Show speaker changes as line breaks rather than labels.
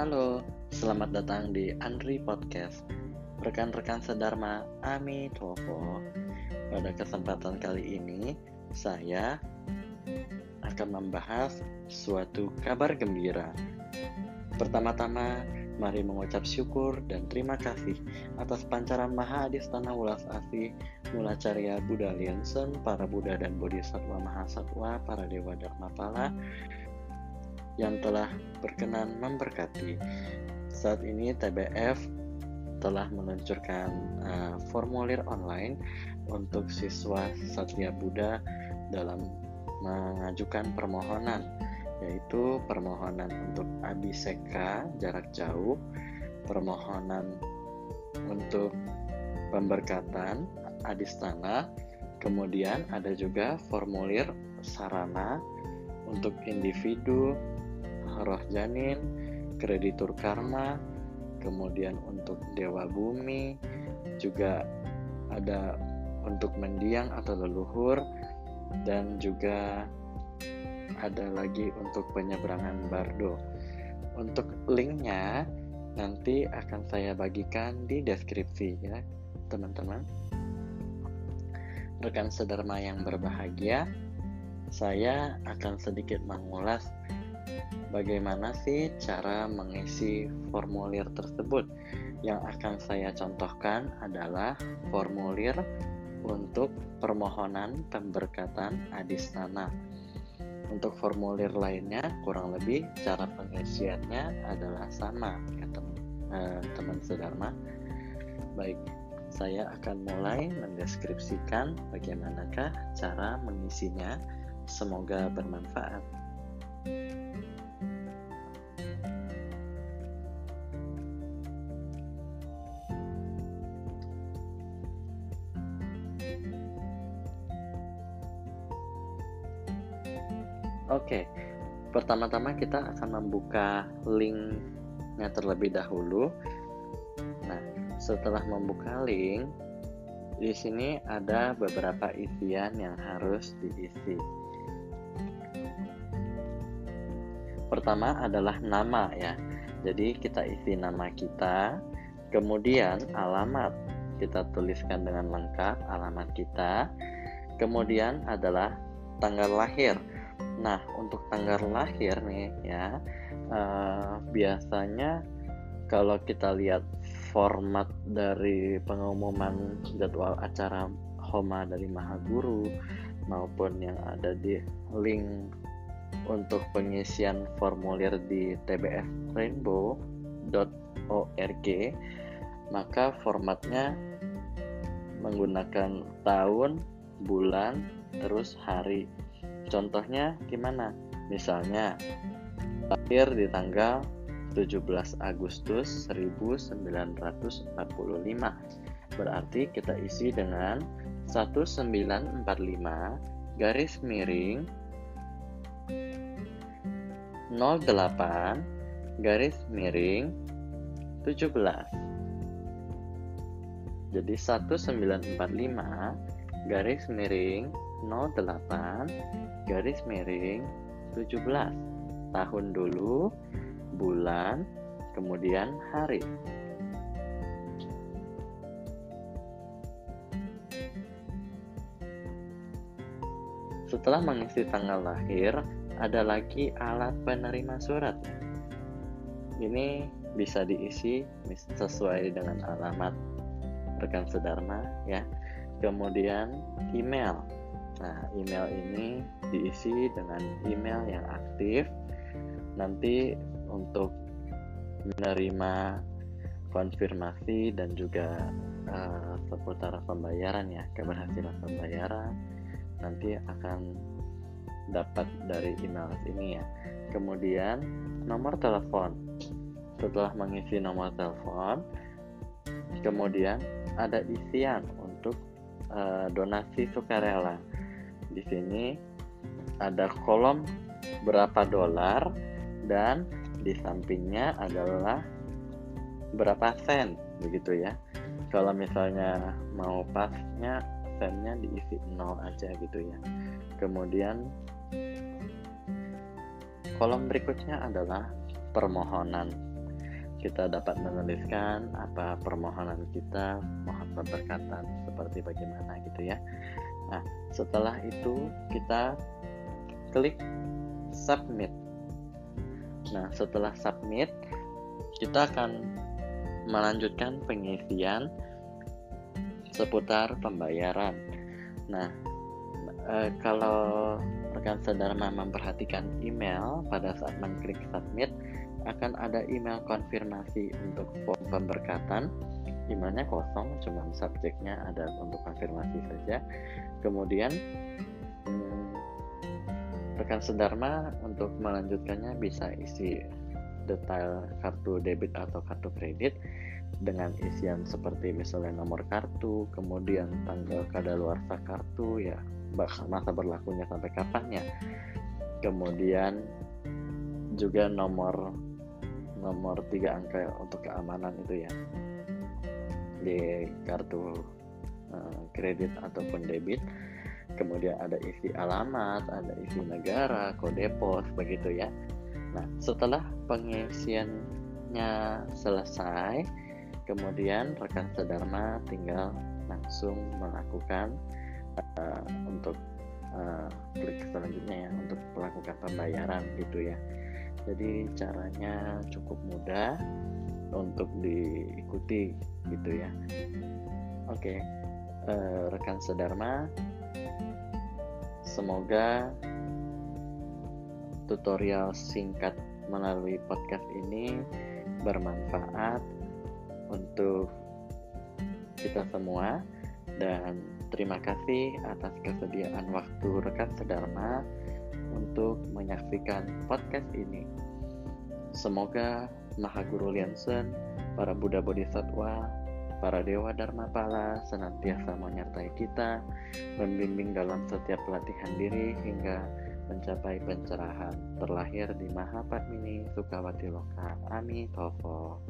Halo, selamat datang di Andri Podcast. Rekan-rekan sedharma Ami Tofo. Pada kesempatan kali ini, saya akan membahas suatu kabar gembira. Pertama-tama, mari mengucap syukur dan terima kasih atas pancaran Maha Adistana Wulas Asih, Mula Carya Buddha Liensen, para Buddha dan Bodhisattva Mahasatwa, para Dewa Dharmapala, yang telah berkenan memberkati. Saat ini TBF telah meluncurkan uh, formulir online untuk siswa Satya Buddha dalam mengajukan permohonan yaitu permohonan untuk abiseka jarak jauh, permohonan untuk pemberkatan adistana, kemudian ada juga formulir sarana untuk individu roh janin, kreditur karma, kemudian untuk dewa bumi, juga ada untuk mendiang atau leluhur, dan juga ada lagi untuk penyeberangan bardo. Untuk linknya nanti akan saya bagikan di deskripsi ya teman-teman. Rekan sederma yang berbahagia, saya akan sedikit mengulas bagaimana sih cara mengisi formulir tersebut. Yang akan saya contohkan adalah formulir untuk permohonan pemberkatan adistana. Untuk formulir lainnya kurang lebih cara pengisiannya adalah sama ya eh, teman sedharma. Baik, saya akan mulai mendeskripsikan bagaimanakah cara mengisinya. Semoga bermanfaat. Oke, pertama-tama kita akan membuka linknya terlebih dahulu. Nah, setelah membuka link, di sini ada beberapa isian yang harus diisi. Pertama adalah nama ya. Jadi kita isi nama kita, kemudian alamat kita tuliskan dengan lengkap alamat kita. Kemudian adalah tanggal lahir Nah, untuk tanggal lahir nih ya, uh, biasanya kalau kita lihat format dari pengumuman jadwal acara Homa dari Mahaguru maupun yang ada di link untuk pengisian formulir di tbsrainbow.org maka formatnya menggunakan tahun, bulan, terus hari Contohnya gimana? Misalnya lahir di tanggal 17 Agustus 1945. Berarti kita isi dengan 1945 garis miring 08 garis miring 17. Jadi 1945 garis miring 08 garis miring 17 tahun dulu bulan kemudian hari. Setelah mengisi tanggal lahir ada lagi alat penerima surat. Ini bisa diisi sesuai dengan alamat rekan sedharma ya. Kemudian email Nah, email ini diisi dengan email yang aktif. Nanti untuk menerima konfirmasi dan juga uh, seputar pembayaran ya, keberhasilan pembayaran nanti akan dapat dari email ini ya. Kemudian nomor telepon. Setelah mengisi nomor telepon, kemudian ada isian untuk uh, donasi sukarela di sini ada kolom berapa dolar dan di sampingnya adalah berapa sen begitu ya. Kalau misalnya mau pasnya sennya diisi nol aja gitu ya. Kemudian kolom berikutnya adalah permohonan. Kita dapat menuliskan apa permohonan kita mohon pemberkatan seperti bagaimana gitu ya nah setelah itu kita klik submit. Nah setelah submit kita akan melanjutkan pengisian seputar pembayaran. Nah e, kalau rekan sedharma memperhatikan email pada saat mengklik submit akan ada email konfirmasi untuk form pemberkatan emailnya kosong cuma subjeknya ada untuk konfirmasi saja. Kemudian hmm, rekan sedharma untuk melanjutkannya bisa isi detail kartu debit atau kartu kredit dengan isian seperti misalnya nomor kartu, kemudian tanggal kadaluarsa kartu ya masa berlakunya sampai kapannya. Kemudian juga nomor nomor tiga angka untuk keamanan itu ya di kartu uh, kredit ataupun debit. Kemudian ada isi alamat ada isi negara kode pos begitu ya. Nah setelah pengisiannya selesai kemudian rekan sedharma tinggal langsung melakukan uh, untuk uh, klik selanjutnya ya untuk melakukan pembayaran gitu ya. Jadi caranya cukup mudah untuk diikuti gitu ya oke uh, rekan sedharma semoga tutorial singkat melalui podcast ini bermanfaat untuk kita semua dan terima kasih atas kesediaan waktu rekan sedharma untuk menyaksikan podcast ini. Semoga Maha Guru Liansen, para Buddha Bodhisattva, para Dewa Dharma Pala senantiasa menyertai kita, membimbing dalam setiap pelatihan diri hingga mencapai pencerahan terlahir di Mahapadmini Sukawati Loka. Amin. Tofo.